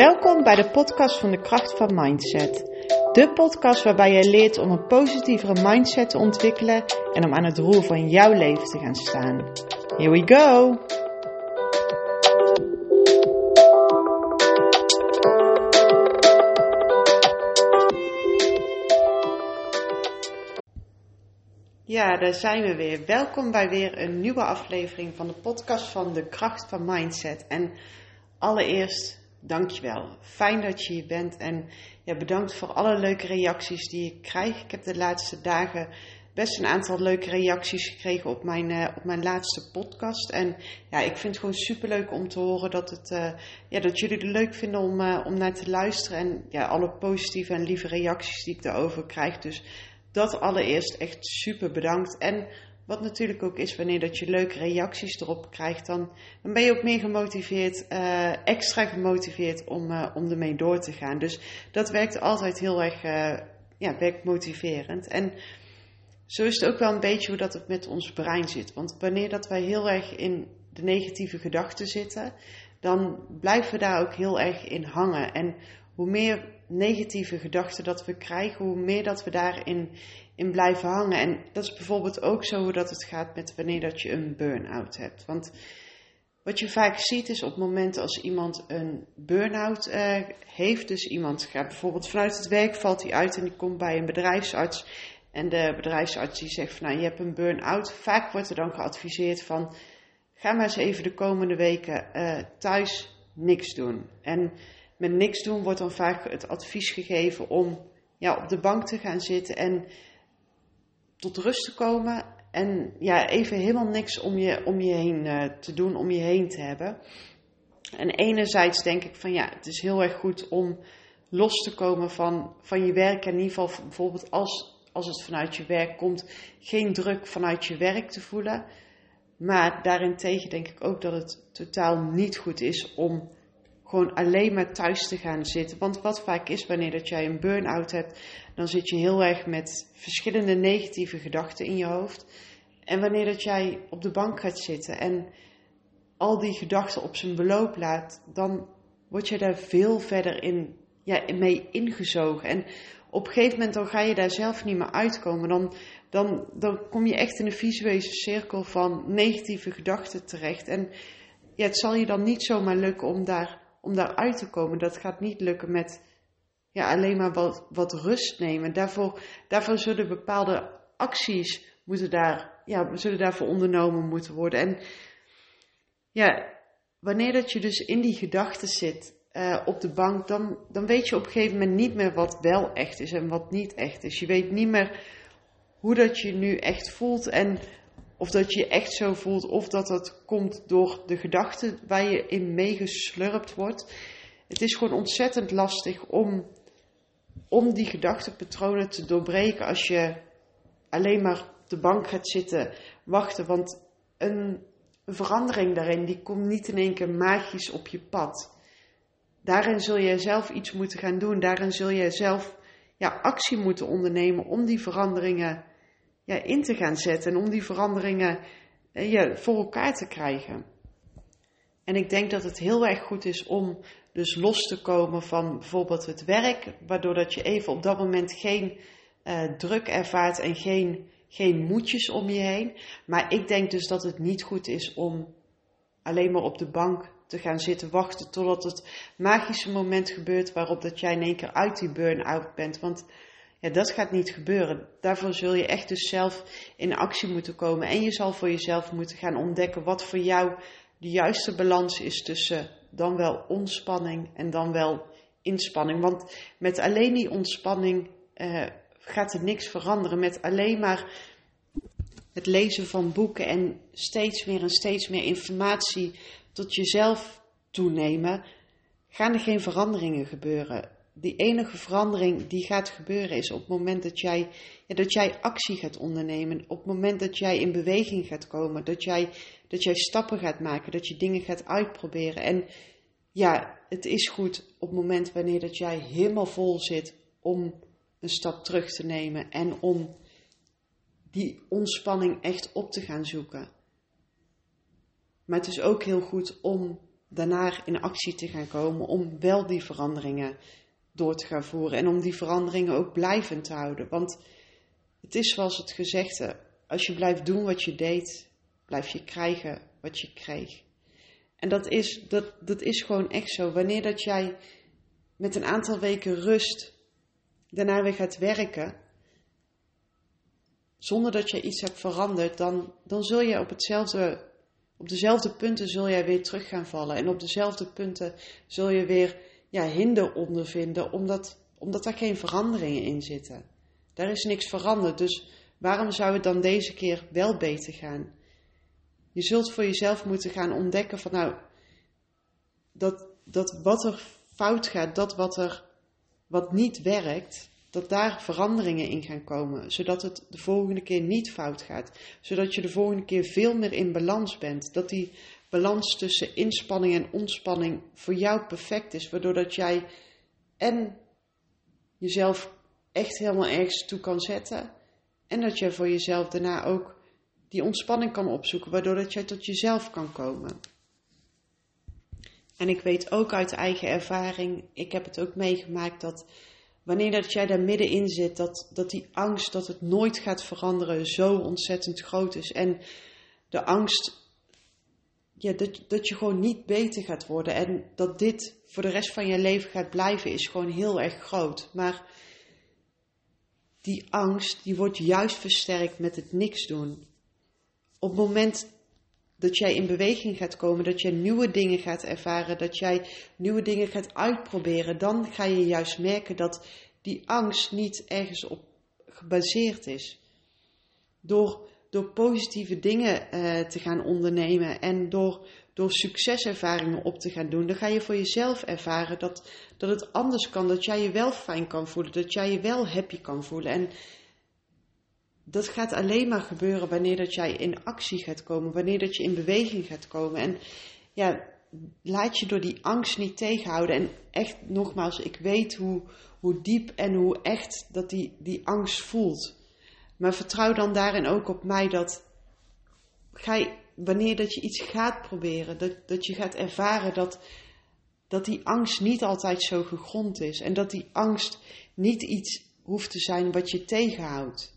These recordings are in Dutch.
Welkom bij de podcast van de kracht van mindset. De podcast waarbij je leert om een positievere mindset te ontwikkelen en om aan het roer van jouw leven te gaan staan. Here we go! Ja, daar zijn we weer. Welkom bij weer een nieuwe aflevering van de podcast van de kracht van mindset. En allereerst dankjewel. Fijn dat je hier bent en ja, bedankt voor alle leuke reacties die ik krijg. Ik heb de laatste dagen best een aantal leuke reacties gekregen op mijn, uh, op mijn laatste podcast. En ja, ik vind het gewoon super leuk om te horen dat, het, uh, ja, dat jullie het leuk vinden om, uh, om naar te luisteren. En ja, alle positieve en lieve reacties die ik daarover krijg. Dus dat allereerst echt super bedankt. En wat natuurlijk ook is, wanneer dat je leuke reacties erop krijgt, dan, dan ben je ook meer gemotiveerd, uh, extra gemotiveerd om, uh, om ermee door te gaan. Dus dat werkt altijd heel erg uh, ja, werkt motiverend. En zo is het ook wel een beetje hoe dat het met ons brein zit. Want wanneer dat wij heel erg in de negatieve gedachten zitten, dan blijven we daar ook heel erg in hangen. En hoe meer negatieve gedachten dat we krijgen, hoe meer dat we daarin in blijven hangen. En dat is bijvoorbeeld ook zo dat het gaat met wanneer dat je een burn-out hebt. Want wat je vaak ziet is op momenten als iemand een burn-out uh, heeft, dus iemand gaat bijvoorbeeld vanuit het werk, valt hij uit en die komt bij een bedrijfsarts. En de bedrijfsarts die zegt van nou je hebt een burn-out. Vaak wordt er dan geadviseerd van ga maar eens even de komende weken uh, thuis niks doen. En met niks doen wordt dan vaak het advies gegeven om ja, op de bank te gaan zitten en tot rust te komen. En ja, even helemaal niks om je, om je heen uh, te doen, om je heen te hebben. En enerzijds denk ik van ja, het is heel erg goed om los te komen van, van je werk. In ieder geval bijvoorbeeld als, als het vanuit je werk komt, geen druk vanuit je werk te voelen. Maar daarentegen denk ik ook dat het totaal niet goed is om gewoon alleen maar thuis te gaan zitten. Want wat vaak is wanneer dat jij een burn-out hebt, dan zit je heel erg met verschillende negatieve gedachten in je hoofd. En wanneer dat jij op de bank gaat zitten en al die gedachten op zijn beloop laat, dan word je daar veel verder in, ja, mee ingezogen. En op een gegeven moment dan ga je daar zelf niet meer uitkomen. Dan, dan, dan kom je echt in een visuele cirkel van negatieve gedachten terecht. En ja, het zal je dan niet zomaar lukken om daar om daaruit te komen. Dat gaat niet lukken met ja, alleen maar wat, wat rust nemen. Daarvoor, daarvoor zullen bepaalde acties moeten daar, ja, zullen daarvoor ondernomen moeten worden. En ja, wanneer dat je dus in die gedachten zit uh, op de bank, dan, dan weet je op een gegeven moment niet meer wat wel echt is en wat niet echt is. Je weet niet meer hoe dat je nu echt voelt en of dat je je echt zo voelt, of dat het komt door de gedachten waar je in meegeslurpt wordt. Het is gewoon ontzettend lastig om, om die gedachtenpatronen te doorbreken als je alleen maar op de bank gaat zitten wachten. Want een verandering daarin, die komt niet in één keer magisch op je pad. Daarin zul je zelf iets moeten gaan doen. Daarin zul je zelf ja, actie moeten ondernemen om die veranderingen ja, in te gaan zetten en om die veranderingen eh, ja, voor elkaar te krijgen. En ik denk dat het heel erg goed is om dus los te komen van bijvoorbeeld het werk, waardoor dat je even op dat moment geen uh, druk ervaart en geen, geen moedjes om je heen. Maar ik denk dus dat het niet goed is om alleen maar op de bank te gaan zitten wachten totdat het magische moment gebeurt waarop dat jij in één keer uit die burn-out bent. Want ja, dat gaat niet gebeuren. Daarvoor zul je echt dus zelf in actie moeten komen. En je zal voor jezelf moeten gaan ontdekken wat voor jou de juiste balans is tussen dan wel ontspanning en dan wel inspanning. Want met alleen die ontspanning uh, gaat er niks veranderen. Met alleen maar het lezen van boeken en steeds meer en steeds meer informatie tot jezelf toenemen, gaan er geen veranderingen gebeuren die enige verandering die gaat gebeuren is op het moment dat jij, ja, dat jij actie gaat ondernemen. Op het moment dat jij in beweging gaat komen. Dat jij, dat jij stappen gaat maken. Dat je dingen gaat uitproberen. En ja, het is goed op het moment wanneer dat jij helemaal vol zit om een stap terug te nemen. En om die ontspanning echt op te gaan zoeken. Maar het is ook heel goed om daarna in actie te gaan komen om wel die veranderingen door te gaan voeren en om die veranderingen ook blijvend te houden. Want het is zoals het gezegde, als je blijft doen wat je deed, blijf je krijgen wat je kreeg. En dat is, dat, dat is gewoon echt zo. Wanneer dat jij met een aantal weken rust daarna weer gaat werken, zonder dat je iets hebt veranderd, dan, dan zul je op hetzelfde op dezelfde punten zul jij weer terug gaan vallen. En op dezelfde punten zul je weer ja, hinder ondervinden, omdat, omdat daar geen veranderingen in zitten. Daar is niks veranderd. Dus waarom zou het dan deze keer wel beter gaan? Je zult voor jezelf moeten gaan ontdekken van nou, dat, dat wat er fout gaat, dat wat er wat niet werkt, dat daar veranderingen in gaan komen, zodat het de volgende keer niet fout gaat, zodat je de volgende keer veel meer in balans bent, dat die balans tussen inspanning en ontspanning voor jou perfect is, waardoor dat jij en jezelf echt helemaal ergens toe kan zetten en dat jij voor jezelf daarna ook die ontspanning kan opzoeken, waardoor dat jij tot jezelf kan komen. En ik weet ook uit eigen ervaring, ik heb het ook meegemaakt dat wanneer dat jij daar middenin zit, dat, dat die angst dat het nooit gaat veranderen zo ontzettend groot is. En de angst ja, dat, dat je gewoon niet beter gaat worden en dat dit voor de rest van je leven gaat blijven, is gewoon heel erg groot. Maar die angst, die wordt juist versterkt met het niks doen. Op het moment dat jij in beweging gaat komen, dat jij nieuwe dingen gaat ervaren, dat jij nieuwe dingen gaat uitproberen, dan ga je juist merken dat die angst niet ergens op gebaseerd is. Door, door positieve dingen uh, te gaan ondernemen en door, door succeservaringen op te gaan doen, dan ga je voor jezelf ervaren dat, dat het anders kan, dat jij je wel fijn kan voelen, dat jij je wel happy kan voelen. En dat gaat alleen maar gebeuren wanneer dat jij in actie gaat komen, wanneer dat je in beweging gaat komen. En ja, laat je door die angst niet tegenhouden. En echt nogmaals, ik weet hoe, hoe diep en hoe echt dat die, die angst voelt. Maar vertrouw dan daarin ook op mij dat ga wanneer dat je iets gaat proberen, dat, dat je gaat ervaren dat, dat die angst niet altijd zo gegrond is. En dat die angst niet iets hoeft te zijn wat je tegenhoudt.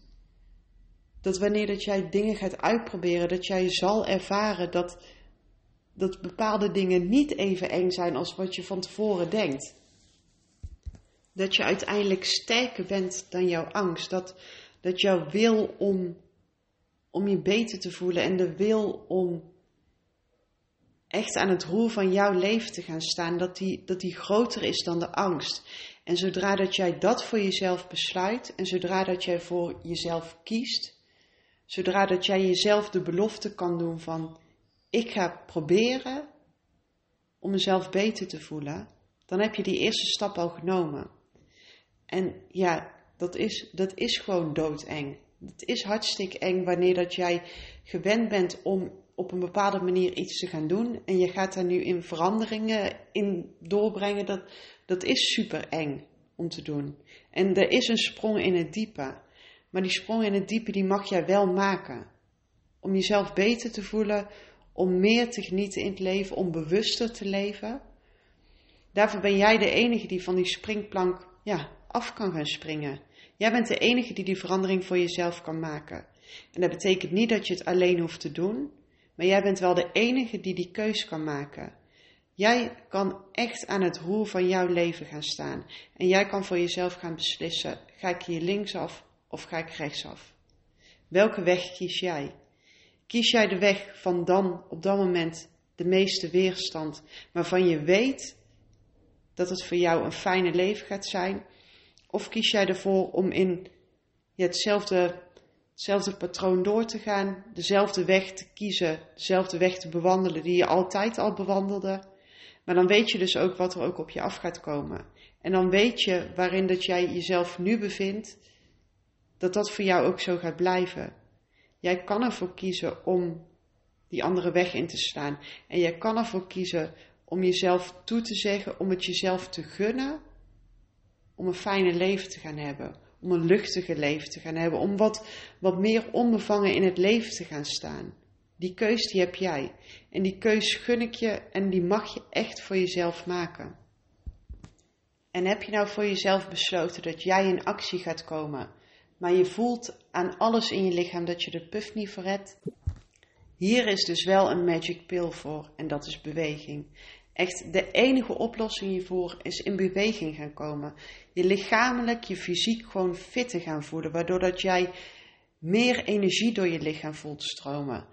Dat wanneer dat jij dingen gaat uitproberen, dat jij zal ervaren dat, dat bepaalde dingen niet even eng zijn als wat je van tevoren denkt. Dat je uiteindelijk sterker bent dan jouw angst. Dat, dat jouw wil om, om je beter te voelen en de wil om echt aan het roer van jouw leven te gaan staan, dat die, dat die groter is dan de angst. En zodra dat jij dat voor jezelf besluit en zodra dat jij voor jezelf kiest, Zodra dat jij jezelf de belofte kan doen van ik ga proberen om mezelf beter te voelen, dan heb je die eerste stap al genomen. En ja, dat is, dat is gewoon doodeng. Het is hartstikke eng wanneer dat jij gewend bent om op een bepaalde manier iets te gaan doen en je gaat daar nu in veranderingen in doorbrengen. Dat, dat is super eng om te doen. En er is een sprong in het diepe. Maar die sprong in het diepe, die mag jij wel maken. Om jezelf beter te voelen, om meer te genieten in het leven, om bewuster te leven. Daarvoor ben jij de enige die van die springplank ja, af kan gaan springen. Jij bent de enige die die verandering voor jezelf kan maken. En dat betekent niet dat je het alleen hoeft te doen, maar jij bent wel de enige die die keus kan maken. Jij kan echt aan het roer van jouw leven gaan staan. En jij kan voor jezelf gaan beslissen: ga ik hier linksaf of ga ik rechtsaf? Welke weg kies jij? Kies jij de weg van dan op dat moment de meeste weerstand, waarvan je weet dat het voor jou een fijne leven gaat zijn? Of kies jij ervoor om in hetzelfde, hetzelfde patroon door te gaan, dezelfde weg te kiezen, dezelfde weg te bewandelen die je altijd al bewandelde? Maar dan weet je dus ook wat er ook op je af gaat komen. En dan weet je waarin dat jij jezelf nu bevindt dat dat voor jou ook zo gaat blijven. Jij kan ervoor kiezen om die andere weg in te slaan. En jij kan ervoor kiezen om jezelf toe te zeggen, om het jezelf te gunnen, om een fijne leven te gaan hebben, om een luchtige leven te gaan hebben, om wat, wat meer onbevangen in het leven te gaan staan. Die keus die heb jij. En die keus gun ik je en die mag je echt voor jezelf maken. En heb je nou voor jezelf besloten dat jij in actie gaat komen, maar je voelt aan alles in je lichaam dat je de puff niet verredt? Hier is dus wel een magic pill voor en dat is beweging. Echt, de enige oplossing hiervoor is in beweging gaan komen. Je lichamelijk, je fysiek gewoon fit te gaan voelen, waardoor dat jij meer energie door je lichaam voelt stromen.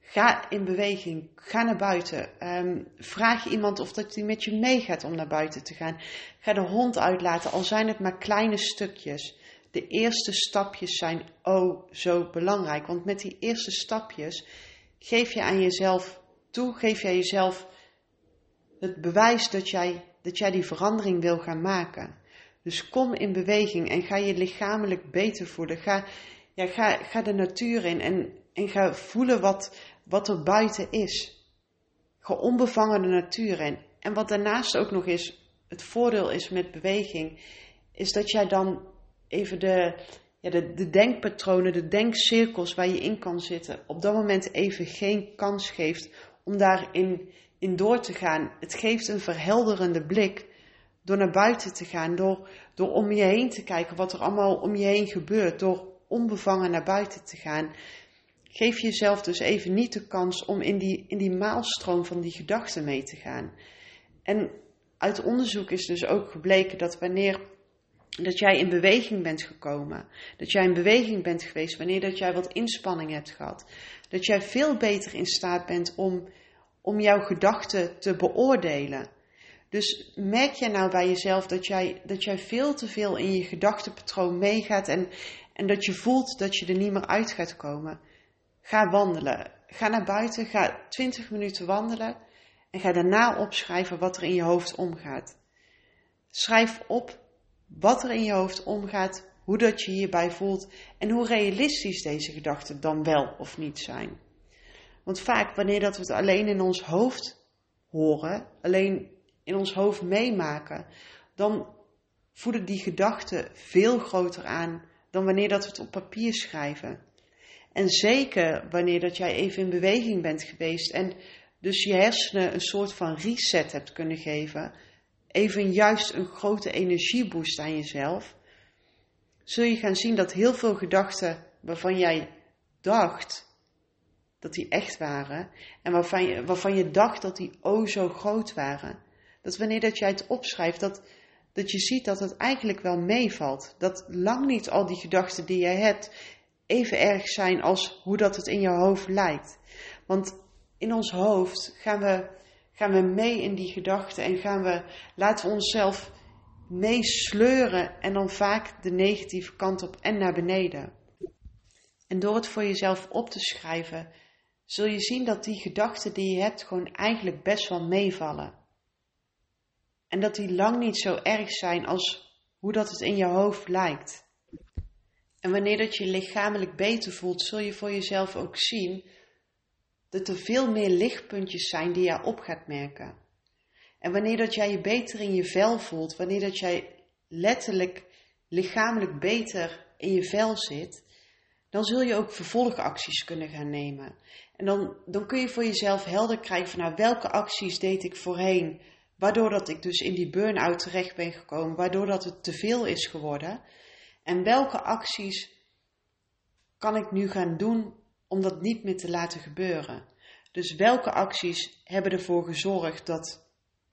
Ga in beweging, ga naar buiten. Um, vraag iemand of dat hij met je meegaat om naar buiten te gaan. Ga de hond uitlaten, al zijn het maar kleine stukjes. De eerste stapjes zijn oh zo belangrijk, want met die eerste stapjes geef je aan jezelf toe, geef jij jezelf het bewijs dat jij, dat jij die verandering wil gaan maken. Dus kom in beweging en ga je lichamelijk beter voelen. Ga, ja, ga, ga de natuur in en, en ga voelen wat, wat er buiten is. Ga onbevangen de natuur in. En wat daarnaast ook nog is, het voordeel is met beweging, is dat jij dan even de, ja, de, de denkpatronen, de denkcirkels waar je in kan zitten, op dat moment even geen kans geeft om daarin in door te gaan. Het geeft een verhelderende blik door naar buiten te gaan, door, door om je heen te kijken wat er allemaal om je heen gebeurt, door onbevangen naar buiten te gaan. Geef jezelf dus even niet de kans om in die, in die maalstroom van die gedachten mee te gaan. En uit onderzoek is dus ook gebleken dat wanneer dat jij in beweging bent gekomen, dat jij in beweging bent geweest, wanneer dat jij wat inspanning hebt gehad, dat jij veel beter in staat bent om om jouw gedachten te beoordelen. Dus merk jij nou bij jezelf dat jij, dat jij veel te veel in je gedachtenpatroon meegaat en, en dat je voelt dat je er niet meer uit gaat komen? Ga wandelen. Ga naar buiten, ga 20 minuten wandelen en ga daarna opschrijven wat er in je hoofd omgaat. Schrijf op wat er in je hoofd omgaat, hoe dat je hierbij voelt en hoe realistisch deze gedachten dan wel of niet zijn. Want vaak wanneer dat we het alleen in ons hoofd horen, alleen in ons hoofd meemaken, dan voelen die gedachten veel groter aan dan wanneer dat we het op papier schrijven. En zeker wanneer dat jij even in beweging bent geweest en dus je hersenen een soort van reset hebt kunnen geven, even juist een grote energieboost aan jezelf, zul je gaan zien dat heel veel gedachten waarvan jij dacht dat die echt waren en waarvan je, waarvan je dacht dat die o zo groot waren. Dat wanneer dat jij het opschrijft, dat, dat je ziet dat het eigenlijk wel meevalt. Dat lang niet al die gedachten die jij hebt even erg zijn als hoe dat het in je hoofd lijkt. Want in ons hoofd gaan we, gaan we mee in die gedachten en gaan we, laten we onszelf meesleuren en dan vaak de negatieve kant op en naar beneden. En door het voor jezelf op te schrijven, zul je zien dat die gedachten die je hebt gewoon eigenlijk best wel meevallen. En dat die lang niet zo erg zijn als hoe dat het in je hoofd lijkt. En wanneer dat je lichamelijk beter voelt, zul je voor jezelf ook zien dat er veel meer lichtpuntjes zijn die je op gaat merken. En wanneer dat jij je beter in je vel voelt, wanneer dat jij letterlijk lichamelijk beter in je vel zit, dan zul je ook vervolgacties kunnen gaan nemen. En dan, dan kun je voor jezelf helder krijgen van nou, welke acties deed ik voorheen, waardoor dat ik dus in die burn-out terecht ben gekomen, waardoor dat het te veel is geworden. En welke acties kan ik nu gaan doen om dat niet meer te laten gebeuren? Dus welke acties hebben ervoor gezorgd dat,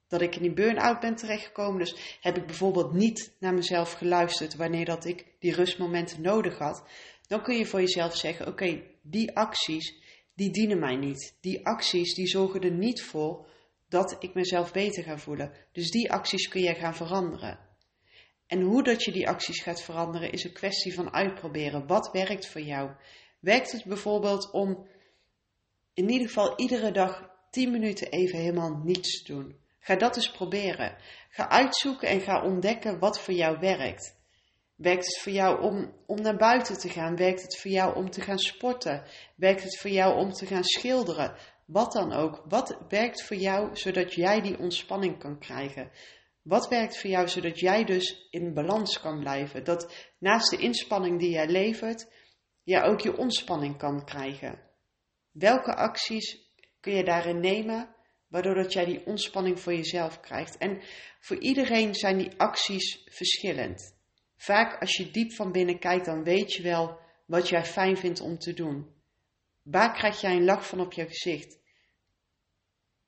dat ik in die burn-out ben terechtgekomen? Dus heb ik bijvoorbeeld niet naar mezelf geluisterd wanneer dat ik die rustmomenten nodig had? Dan kun je voor jezelf zeggen: oké, die acties die dienen mij niet. Die acties die zorgen er niet voor dat ik mezelf beter ga voelen. Dus die acties kun je gaan veranderen. En hoe dat je die acties gaat veranderen is een kwestie van uitproberen. Wat werkt voor jou? Werkt het bijvoorbeeld om in ieder geval iedere dag 10 minuten even helemaal niets te doen? Ga dat eens proberen. Ga uitzoeken en ga ontdekken wat voor jou werkt. Werkt het voor jou om, om naar buiten te gaan? Werkt het voor jou om te gaan sporten? Werkt het voor jou om te gaan schilderen? Wat dan ook. Wat werkt voor jou zodat jij die ontspanning kan krijgen? Wat werkt voor jou zodat jij dus in balans kan blijven? Dat naast de inspanning die jij levert, jij ook je ontspanning kan krijgen. Welke acties kun je daarin nemen, waardoor dat jij die ontspanning voor jezelf krijgt? En voor iedereen zijn die acties verschillend. Vaak als je diep van binnen kijkt, dan weet je wel wat jij fijn vindt om te doen. Waar krijg jij een lach van op je gezicht?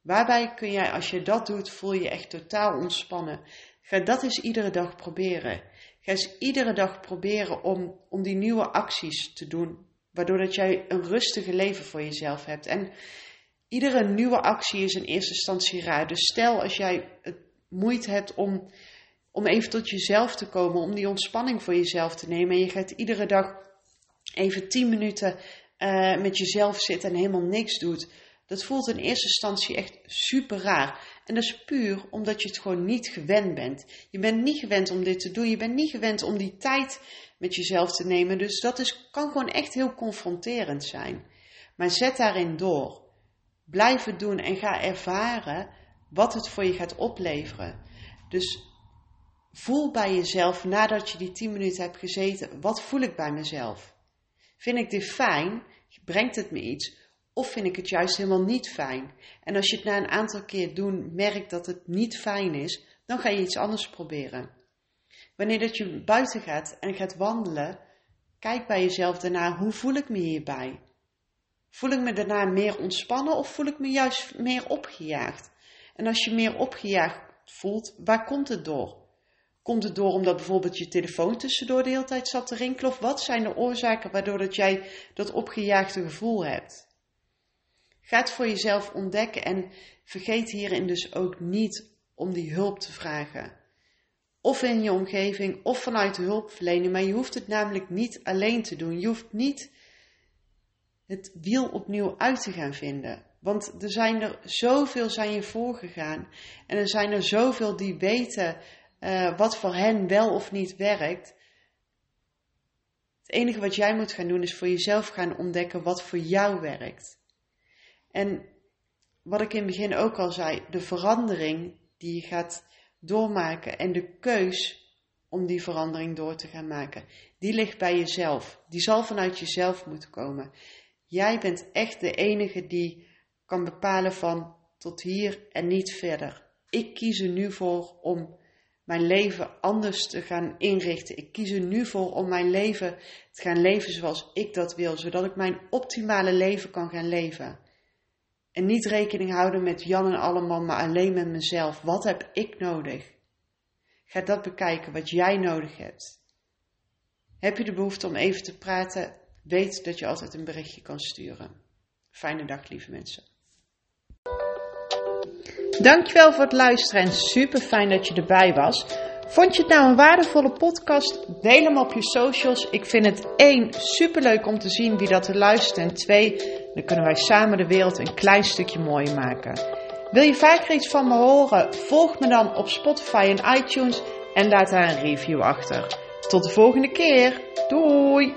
Waarbij kun jij, als je dat doet, voel je echt totaal ontspannen. Ga dat eens iedere dag proberen. Ga eens iedere dag proberen om, om die nieuwe acties te doen. Waardoor dat jij een rustige leven voor jezelf hebt. En iedere nieuwe actie is in eerste instantie raar. Dus stel als jij het moeite hebt om, om even tot jezelf te komen. Om die ontspanning voor jezelf te nemen. En je gaat iedere dag even 10 minuten uh, met jezelf zitten en helemaal niks doet dat voelt in eerste instantie echt super raar. En dat is puur omdat je het gewoon niet gewend bent. Je bent niet gewend om dit te doen. Je bent niet gewend om die tijd met jezelf te nemen. Dus dat is, kan gewoon echt heel confronterend zijn. Maar zet daarin door. Blijf het doen en ga ervaren wat het voor je gaat opleveren. Dus voel bij jezelf nadat je die 10 minuten hebt gezeten: wat voel ik bij mezelf? Vind ik dit fijn? Brengt het me iets? Of vind ik het juist helemaal niet fijn? En als je het na een aantal keer doen merkt dat het niet fijn is, dan ga je iets anders proberen. Wanneer dat je buiten gaat en gaat wandelen, kijk bij jezelf daarna, hoe voel ik me hierbij? Voel ik me daarna meer ontspannen of voel ik me juist meer opgejaagd? En als je meer opgejaagd voelt, waar komt het door? Komt het door omdat bijvoorbeeld je telefoon tussendoor de hele tijd zat te rinkelen? Of wat zijn de oorzaken waardoor dat jij dat opgejaagde gevoel hebt? Ga het voor jezelf ontdekken en vergeet hierin dus ook niet om die hulp te vragen. Of in je omgeving of vanuit de hulpverlening, maar je hoeft het namelijk niet alleen te doen. Je hoeft niet het wiel opnieuw uit te gaan vinden. Want er zijn er zoveel zijn je voorgegaan. En er zijn er zoveel die weten uh, wat voor hen wel of niet werkt. Het enige wat jij moet gaan doen is voor jezelf gaan ontdekken wat voor jou werkt. En wat ik in het begin ook al zei, de verandering die je gaat doormaken en de keus om die verandering door te gaan maken, die ligt bij jezelf. Die zal vanuit jezelf moeten komen. Jij bent echt de enige die kan bepalen van tot hier en niet verder. Ik kies er nu voor om mijn leven anders te gaan inrichten. Ik kies er nu voor om mijn leven te gaan leven zoals ik dat wil, zodat ik mijn optimale leven kan gaan leven. En niet rekening houden met Jan en allemaal, maar alleen met mezelf. Wat heb ik nodig? Ga dat bekijken, wat jij nodig hebt. Heb je de behoefte om even te praten? Weet dat je altijd een berichtje kan sturen. Fijne dag, lieve mensen. Dankjewel voor het luisteren en super fijn dat je erbij was. Vond je het nou een waardevolle podcast? Deel hem op je socials. Ik vind het één super leuk om te zien wie dat er luistert. En twee, dan kunnen wij samen de wereld een klein stukje mooier maken. Wil je vaker iets van me horen? Volg me dan op Spotify en iTunes en laat daar een review achter. Tot de volgende keer. Doei!